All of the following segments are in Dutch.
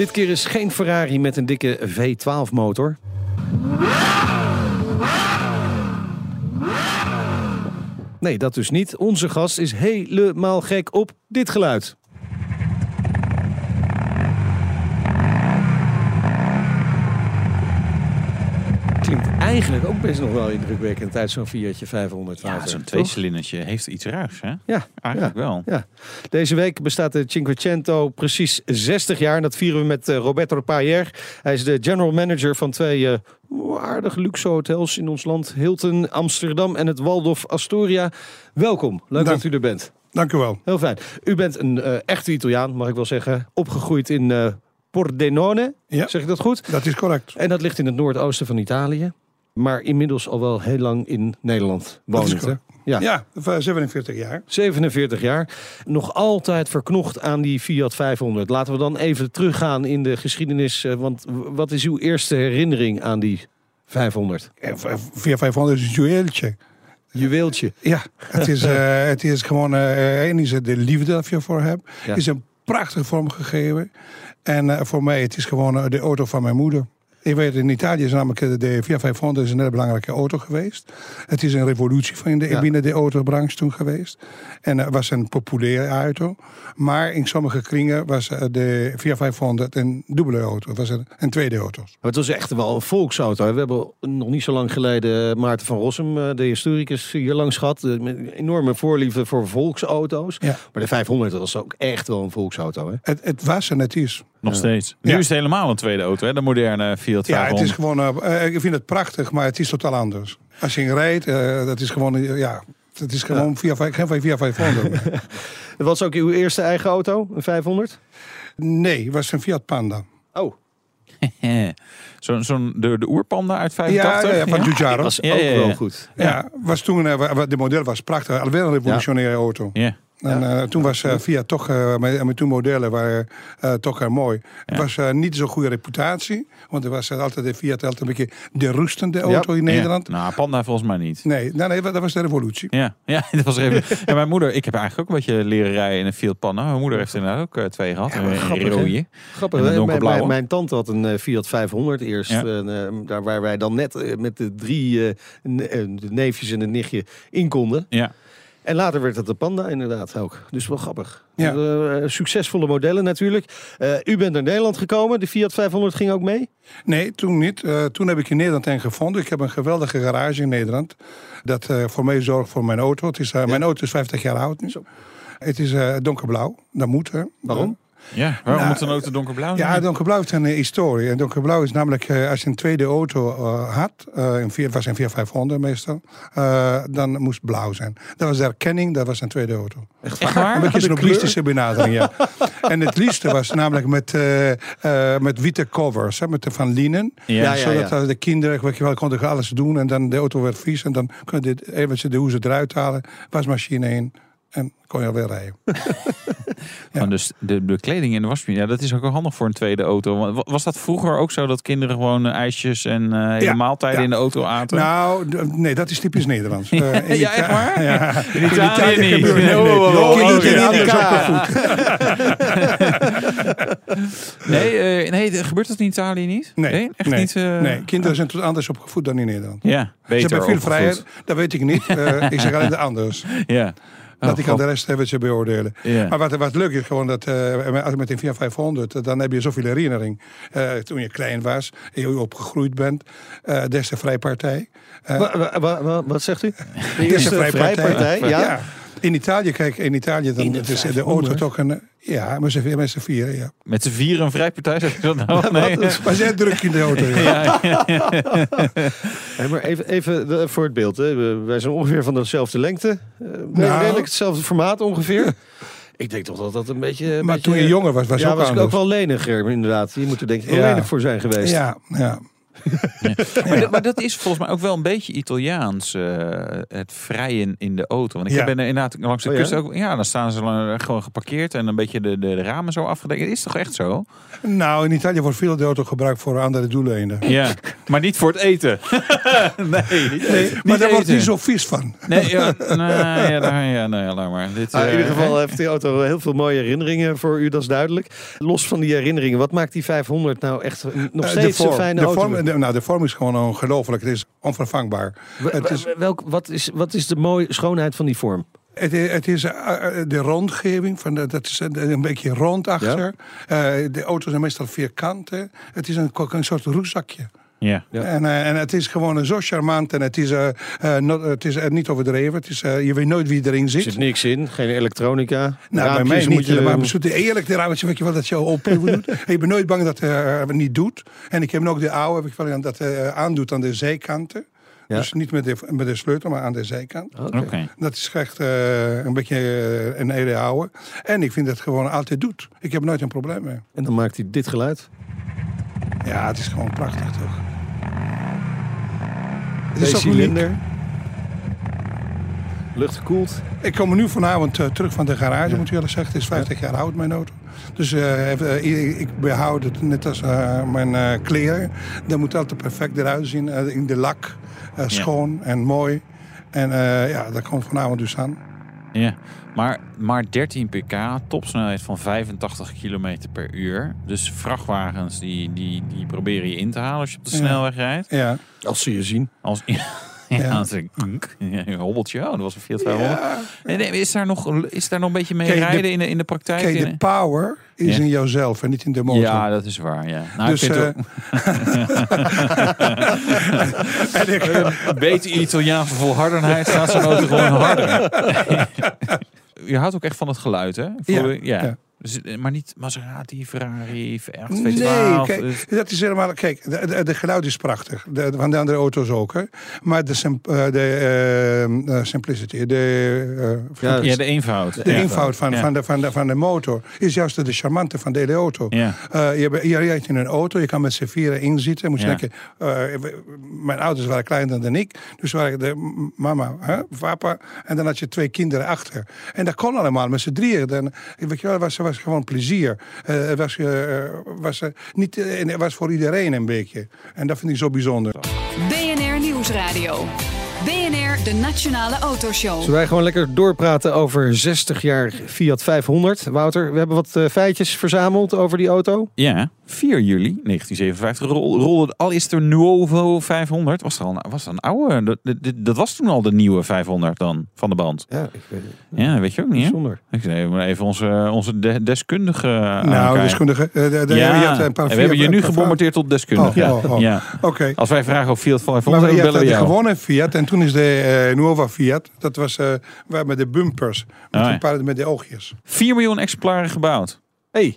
Dit keer is geen Ferrari met een dikke V12-motor. Nee, dat dus niet. Onze gast is helemaal gek op dit geluid. Eigenlijk ook best nog wel indrukwekkend uit zo'n Fiatje 500. Ja, zo'n tweecilindertje heeft iets raars, hè? Ja, Eigenlijk ja, wel. Ja. Deze week bestaat de Cinquecento precies 60 jaar. En dat vieren we met eh, Roberto Payer. Hij is de general manager van twee eh, aardige luxe hotels in ons land. Hilton Amsterdam en het Waldorf Astoria. Welkom, leuk Dank. dat u er bent. Dank u wel. Heel fijn. U bent een eh, echte Italiaan, mag ik wel zeggen. Opgegroeid in eh Pordenone, Ja. zeg ik dat goed? Dat is correct. En dat ligt in het noordoosten van Italië. Maar inmiddels al wel heel lang in Nederland wonend. hè? correct. Ja. Ja, voor 47 jaar. 47 jaar. Nog altijd verknocht aan die Fiat 500. Laten we dan even teruggaan in de geschiedenis. eh, Want wat is uw eerste herinnering aan die 500? En v- Via 500 is een juweeltje. Juweeltje. Ja, het is, eh, het is gewoon, eh één is de liefde dat je ervoor hebt. Ja. is een prachtige vorm gegeven. En eh, voor mij, het is gewoon eh, de auto van mijn moeder. Ik weet, in Italië is namelijk eh, de Fiat 500 is een hele belangrijke auto geweest. Het is een revolutie van de, Ja. binnen de autobranche toen geweest. En het was een populaire auto. Maar in sommige kringen was eh, de Fiat 500 een dubbele auto. Het was een, een tweede auto. Maar het was echt wel een volksauto. We hebben nog niet zo lang geleden Maarten van Rossum, eh, de historicus, hier langs gehad. eh, een enorme voorliefde voor volksauto's. Ja. Maar de 500 dat was ook echt wel een volksauto. Hè? Het, het was en het is. Nog Ja. steeds. Nu Ja. is het helemaal een tweede auto, hè? De moderne Fiat Ja, 500. het is gewoon. eh, eh, ik vind het prachtig, maar het is totaal anders. Als je in rijdt, eh, dat is gewoon. eh, ja, het is gewoon via, vijf- geen via 500. meer. Dat was ook uw eerste eigen auto, een 500? nee, het was een Fiat Panda. Oh, Zo'n zo'n de, de oerpanda uit Ja, 85? ja, ja, van Giugiaro. was Ja, ook ja, ja. wel goed. Ja, was toen, eh, de model was prachtig. Alweer een revolutionaire auto. Ja. En eh, toen was eh, Fiat toch, eh, met, met toen modellen waren eh, toch mooi. Het was eh, niet zo'n goede reputatie. Want er was altijd de Fiat altijd een beetje de rustende auto in Nederland. Ja. Nou, panda volgens mij niet. Nee, nee, nee, dat was de revolutie. Ja, ja, dat was even. Ja, mijn moeder, ik heb eigenlijk ook een beetje leren rijden in een Fiat Panda. Mijn moeder heeft inderdaad ook eh, twee gehad. Een grappig, rode. Grappig, En een mijn, donkerblauwe. mijn, mijn tante had een Fiat 500 eerst. Ja. En, eh, daar waar wij dan net met de drie neefjes en het nichtje in konden. Ja. En later werd het de Panda inderdaad ook. Dus wel grappig. Ja. Eh, succesvolle modellen natuurlijk. Eh, u bent naar Nederland gekomen. De Fiat 500 ging ook mee? Nee, toen niet. Eh, toen heb ik in Nederland een gevonden. Ik heb een geweldige garage in Nederland. Dat voor mij zorgt voor mijn auto. Het is, Mijn auto is 50 jaar oud nu. Het is donkerblauw. Dat moet. Hè. Waarom? Ja, waarom Nou, moet een auto donkerblauw Ja, zijn? donkerblauw heeft een eh, historie. En donkerblauw is namelijk, eh, als je een tweede auto eh, had, een vier- was een 4500 meestal, dan moest blauw zijn. Dat was de erkenning, dat was een tweede auto. Echt waar? Een beetje een kleur? noblistische benadering, ja. en het liefste was namelijk met, met witte covers, hè, met de van linnen. Ja, ja, Zodat eh, de kinderen, weet je wel, konden alles doen en dan de auto werd vies. En dan kon je dit- even de hoezen eruit halen, wasmachine in en kon je alweer rijden. Van dus de, de kleding in de wasmachine, ja, dat is ook wel handig voor een tweede auto. Was dat vroeger ook zo dat kinderen gewoon eh, ijsjes en eh, hele Ja, maaltijden ja. in de auto aten? Nou, nee, dat is typisch Nederlands. Eh, in Ja, echt waar? Ja. in Italië niet. gebeurt- nee, Oh, nee, oh, oh, oh, ja. Nee, eh, nee, gebeurt dat in Italië niet? Nee, echt nee, niet. eh, nee, kinderen zijn tot anders opgevoed dan in Nederland. Ja, Ze beter hebben veel vrijheid, dat weet ik niet. Eh, ik zeg alleen de anders. Ja. Dat Oh, ik kan de rest even ze beoordelen. Maar wat, wat leuk is gewoon dat eh, als met een Fiat 500, eh, dan heb je zoveel herinnering. Eh, toen je klein was, en je opgegroeid bent, eh des de Vrijpartij. Eh, Wa- wa- wa- wa- wat zegt u? De Vrijpartij, ja. ja. In Italië, kijk, in Italië dan In de het is de 500? auto toch een... Ja, met z'n met z'n vieren, ja. Met z'n vieren een vrijpartij, zeg je dat nou? Nee. Maar zij druk in de auto. Ja. Hey, maar even, even de- voor het beeld. Hè. We- Wij zijn ongeveer van dezelfde lengte. Eh, Nou. redelijk hetzelfde formaat ongeveer. Ik denk toch dat dat een beetje... een Maar beetje- toen je jonger was, was ja, ook was ik ook wel leniger, inderdaad. Je moet er denk ik wel Ja. lenig voor zijn geweest. Ja, ja. Maar, dat- maar dat is volgens mij ook wel een beetje Italiaans, eh, het vrijen in de auto. Want ik Ja. ben er inderdaad langs de Oh ja? kust ook, ja, dan staan ze lang- gewoon geparkeerd en een beetje de, de, de ramen zo afgedekt. Het is toch echt zo? Nou, in Italië wordt veel de auto gebruikt voor andere doeleinden. Ja, maar niet voor het eten. nee, niet, Nee, maar daar wordt niet zo vies van. Nee, ja, nee, ja, daar- ja, nee, ja, laat maar. Dit, Ah, in eh, ieder geval heeft die auto heel veel mooie herinneringen voor u, dat is duidelijk. Los van die herinneringen, wat maakt die 500 nou echt nog Eh, steeds vorm, een fijne de auto? vorm, de, nou, de vorm is gewoon ongelooflijk. Het is onvervangbaar. Het is- welk, wat, is, wat is de mooie schoonheid van die vorm? Het is, het is eh, eh, de rondgeving, van de, dat is een, beetje rond achter. Eh, de auto's zijn meestal vierkant. hè. Het is een, een soort rugzakje. Ja. Ja. En, eh, en het is gewoon zo charmant en het is, eh, eh, not- het is niet overdreven. Het is, eh, je weet nooit wie erin Er zit. zit niks in, geen elektronica. Nou, bij Raampjes mij moet niet je- helemaal. Maar eerlijk, de raamtje weet je wel dat je open doet. En je bent nooit bang dat het eh, niet doet. En ik heb ook de oude, heb ik wel dat eh, aandoet aan de zijkanten. Ja. Dus niet met de, met de sleutel, maar aan de zijkant. Oké. Oké. Dat is echt eh, een beetje een hele oude. En ik vind dat het gewoon altijd doet. Ik heb nooit een probleem mee. En dan maakt hij dit geluid. Ja, het is gewoon prachtig toch? Het is ook cilinder. Lucht gekoeld. Ik kom nu vanavond eh, terug van de garage, moet ik eerlijk zeggen. Het is 50 jaar oud, mijn auto. Dus eh, ik- behoud het net als mijn kleren. Dat moet altijd perfect eruit zien. in de lak, schoon en mooi. En ja, dat komt vanavond dus aan. Ja, maar, maar 13 pk, topsnelheid van 85 km per uur. Dus vrachtwagens die, die, die proberen je in te halen als je op de Ja. snelweg rijdt. Ja. Als ze je zien. Als, ja, Ja. een, een hobbeltje. Oh, dat was een Fiat 500. Ja. Nee, is, daar nog, is daar nog een beetje mee Kijk, de- rijden in, de, in de praktijk? Kijk, de power is Ja. in jouzelf en niet in de motor. ja, dat is waar. Ja. Nou, dus, ik eh, en ik, Italiaanse volhardenheid staat zo'n auto gewoon harder. je houdt ook echt van het geluid, hè? Voor- ja. ja. Dus, maar niet Maserati, Ferrari, V8, Nee, V12. kijk, dus- dat is helemaal. Kijk, de, de, de geluid is prachtig. De, van de andere auto's ook. Hè. Maar de, sim- eh, de eh, simplicity, de, eh, Ja, ja, de eenvoud. de eenvoud van, Ja. van, de, van, de, van de motor is juist de charmante van de hele auto. Ja. Eh, je, rijdt in een auto, je kan met z'n vieren inzitten. Moet je Ja. denken, eh, mijn ouders waren kleiner dan ik. Dus waren de mama, hè, papa. En dan had je twee kinderen achter. En dat kon allemaal met z'n drieën. Dan, weet je wel, was, was gewoon plezier. Eh, het was, eh, was, eh, niet, eh, en het was voor iedereen een beetje. En dat vind ik zo bijzonder. BNR Nieuwsradio. BNR, de Nationale Autoshow. Zullen wij gewoon lekker doorpraten over 60 jaar Fiat 500? Wouter, we hebben wat eh, feitjes verzameld over die auto. Ja, 4 juli 1957 rol- rolde de allereerste Nuovo 500. Was er al een, was er een oude? Dat, dat, dat was toen al de nieuwe 500 dan, van de band. Ja, ik weet het. Ja, dat weet je ook niet, hè? Bijzonder. Ik zei maar even onze, onze de- deskundige nou, aankijken. deskundige. eh, de- de- Ja, je hebt een paar en we hebben je nu een gebombardeerd tot deskundige. Oh, ja. oh, oh. Ja. Oké. Als wij vragen over Fiat 500, Maar dan je bellen we jou. gewone Fiat en toen is de eh Nuova Fiat. Dat was eh, waar met de bumpers. Met, Oh, ja. een paar, met de oogjes. 4 miljoen exemplaren gebouwd. hey,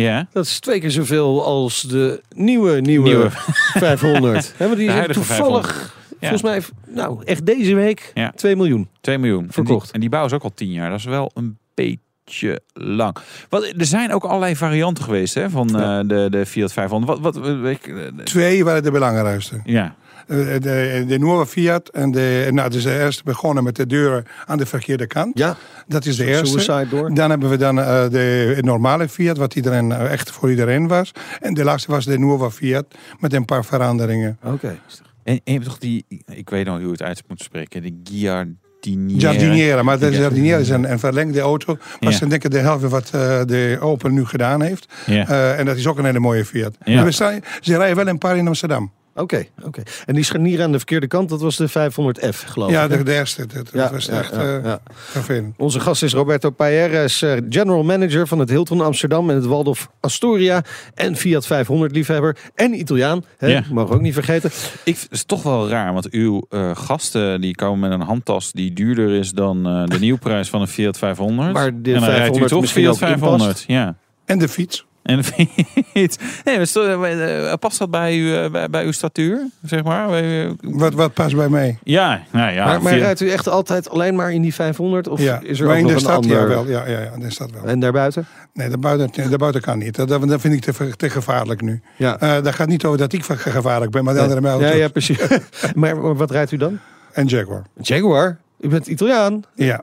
Ja. dat is twee keer zoveel als de nieuwe, nieuwe, Nieuwe. 500. Hebben die De zijn toevallig, volgens mij, nou echt deze week, Ja. 2 miljoen. 2 miljoen. Verkocht. En die, en die bouwen ze ook al 10 jaar. Dat is wel een beetje lang. Wat, er zijn ook allerlei varianten geweest hè, van Ja. eh, de, de Fiat 500. Wat, wat, weet ik, eh, Twee waren de belangrijkste. ja. Eh, de, de Nuova Fiat. En de, nou, dus de eerste begonnen met de deuren aan de verkeerde kant. Ja, Dat is de eerste. Suicide door. Dan hebben we dan eh, de normale Fiat, wat iedereen, eh, echt voor iedereen was. En de laatste was de Nuova Fiat, met een paar veranderingen. Oké. En, en je hebt toch die, ik weet nog hoe je het uit moet spreken, de. Giardiniera, maar de. Giardiniera is een, een verlengde auto. Maar Ja. ze denken de helft wat eh, de Opel nu gedaan heeft. Ja. Eh, en dat is ook een hele mooie Fiat. Ja. We staan, ze rijden wel een paar in Amsterdam. Oké, oké. En die scharnier aan de verkeerde kant, dat was de 500F, geloof Ja, ik. hè? de, de eerste. Dat, dat was echt ja, eh, ja. vervelend. Onze gast is Roberto Payer, hij is eh, general manager van het Hilton Amsterdam en het Waldorf Astoria. En Fiat 500 liefhebber en Italiaan. Hè? Ja. Mogen we ook niet vergeten. Ik, het is toch wel raar, want uw eh, gasten die komen met een handtas die duurder is dan eh, de nieuwprijs van een Fiat 500. Maar de en dan rijdt u 500 toch misschien Fiat ook 500. inpast. Ja. En de fiets. En dan vind je het- nee, eh, past dat bij, u, eh, bij, bij uw statuur, zeg maar? Eh, Wat, wat past bij mij? Ja, nou ja. maar rijdt u echt altijd alleen maar in die 500? Of ja, is er maar ook in nog de een stad ander? ja, wel. Ja, ja, ja, in de stad wel. En daarbuiten? Nee, daarbuiten, daarbuiten kan niet. Dat, dat vind ik te, te gevaarlijk nu. Ja. Eh dat gaat niet over dat ik gevaarlijk ben, maar de andere mij ja, ja, precies. maar, maar wat rijdt u dan? En Jaguar. Jaguar? U bent Italiaan? Ja.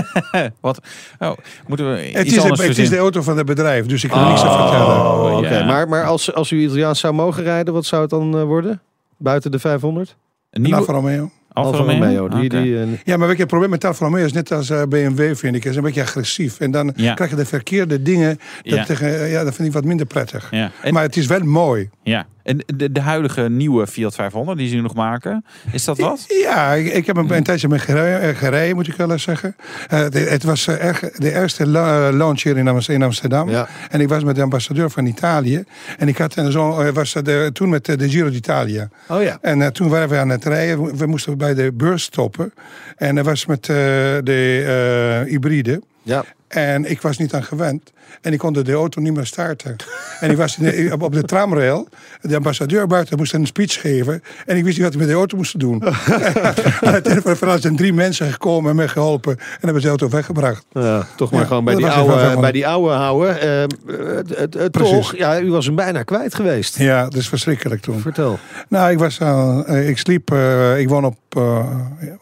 Wat? Oh, moeten we Het, iets is de, anders het is de auto van het bedrijf, dus ik kan er niks aan vertellen. Oh, oké. ja. Maar, maar als, als u Italiaans zou mogen rijden, wat zou het dan eh, worden? Buiten de 500? Een nieuwe Alfa Romeo. Alfa Alfa Romeo? Die, die, eh, Ja, maar weet je, het probleem met Alfa Romeo is net als eh, BMW, vind ik. is een beetje agressief. En dan Ja. krijg je de verkeerde dingen. Dat, Ja. tegen, ja, dat vind ik wat minder prettig. Ja. En, Maar het is wel mooi. ja. En de, de huidige nieuwe Fiat 500 die ze nu nog maken, is dat wat? Ja, ik, ik heb een, een tijdje mee gereden, eh, gereden, moet ik wel eens zeggen. Eh, het, het was eh, erg, de eerste la- launch hier in Am- in Amsterdam. Ja. En ik was met de ambassadeur van Italië. En ik had zo, was de, toen met de Giro d'Italia. Oh ja. En toen waren we aan het rijden. We- We moesten bij de beurs stoppen. En dat was met eh, de eh, hybride. Ja. En ik was niet aan gewend. En ik kon de auto niet meer starten. en ik was de- op, de tramrail. De ambassadeur buiten moest een speech geven. En ik wist niet wat ik met de auto moest doen. Uiteindelijk zijn drie mensen gekomen en me geholpen. En hebben ze de auto weggebracht. Ja, toch maar Ja, gewoon bij die, oude, bij die oude houden. Precies. toch, ja, u was hem bijna kwijt geweest. Ja, dat is verschrikkelijk toen. Vertel. Nou, ik, was, eh, ik sliep, ik woon op,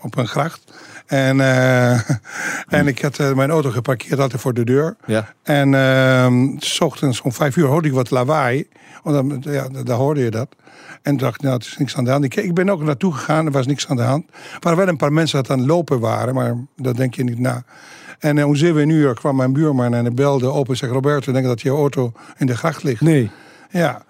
op een gracht. En, eh, en ik had eh, mijn auto geparkeerd altijd voor de deur. Ja. En ehm, s ochtends om vijf uur hoorde ik wat lawaai. Want dan, ja, daar hoorde je dat. En dacht ik, nou, het is niks aan de hand. Ik, ik ben ook naartoe gegaan, er was niks aan de hand. Er waren wel een paar mensen dat aan het lopen waren, maar dat denk je niet na. En eh, om zeven uur kwam mijn buurman en hij belde op en zei... Roberto, denk dat je auto in de gracht ligt. Nee. Ja.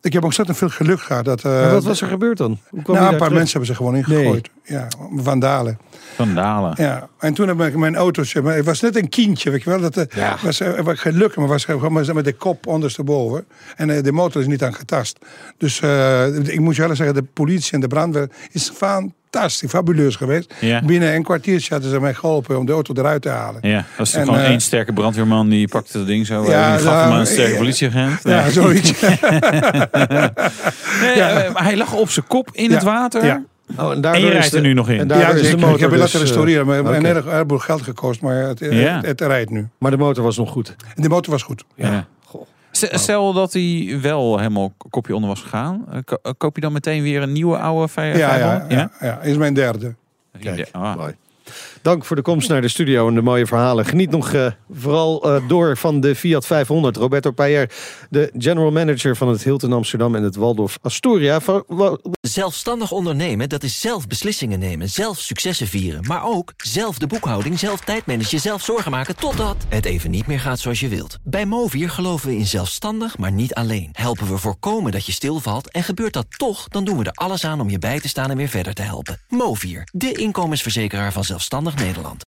Ik heb ontzettend veel geluk gehad. Dat, wat was er gebeurd dan? Hoe kwam nou, een paar terug? mensen hebben ze gewoon ingegooid. Ja, vandalen. Vandalen. Ja. En toen heb ik mijn autootje... maar Het was net een kindje, weet je wel. Dat eh, Ja. was, eh, was gelukkig, maar was gewoon met- de kop ondersteboven. En eh, de motor is niet aangetast. Dus eh, ik moet je wel zeggen, de politie en de brandweer is fantastisch, fabuleus geweest. Ja. Binnen een kwartiertje hadden ze mij geholpen om de auto eruit te halen. Ja, dat is En, gewoon één sterke brandweerman die pakte dat ding zo. Ja, Ja, gaf nou, hem aan een sterke ja. politieagent. Ja, zoiets. Nee, eh, maar hij lag op zijn kop in Ja. het water. Oh, en En je is rijdt de- er nu nog in. En ja, is de motor ik heb het laten dus, restaureren, maar een hele heleboel geld gekost. Maar het, Ja. het, het rijdt nu. Maar de motor was nog goed. En de motor was goed. Ja. Stel dat hij wel helemaal kopje onder was gegaan. eh, ko- eh, Koop je dan meteen weer een nieuwe oude vijf- Ja, ja, 500? ja, ja. Is mijn derde. Kijk, Ah. Dank voor de komst naar de studio en de mooie verhalen. Geniet nog eh, vooral eh, door van de Fiat 500. Roberto Payer, de general manager van het Hilton Amsterdam en het Waldorf Astoria. Zelfstandig ondernemen, dat is zelf beslissingen nemen, zelf successen vieren. Maar ook zelf de boekhouding, zelf tijdmanagen, zelf zorgen maken... totdat het even niet meer gaat zoals je wilt. Bij Movier geloven we in zelfstandig, maar niet alleen. Helpen we voorkomen dat je stilvalt en gebeurt dat toch... dan doen we er alles aan om je bij te staan en weer verder te helpen. Movier, de inkomensverzekeraar van Zelfstandig Nederland.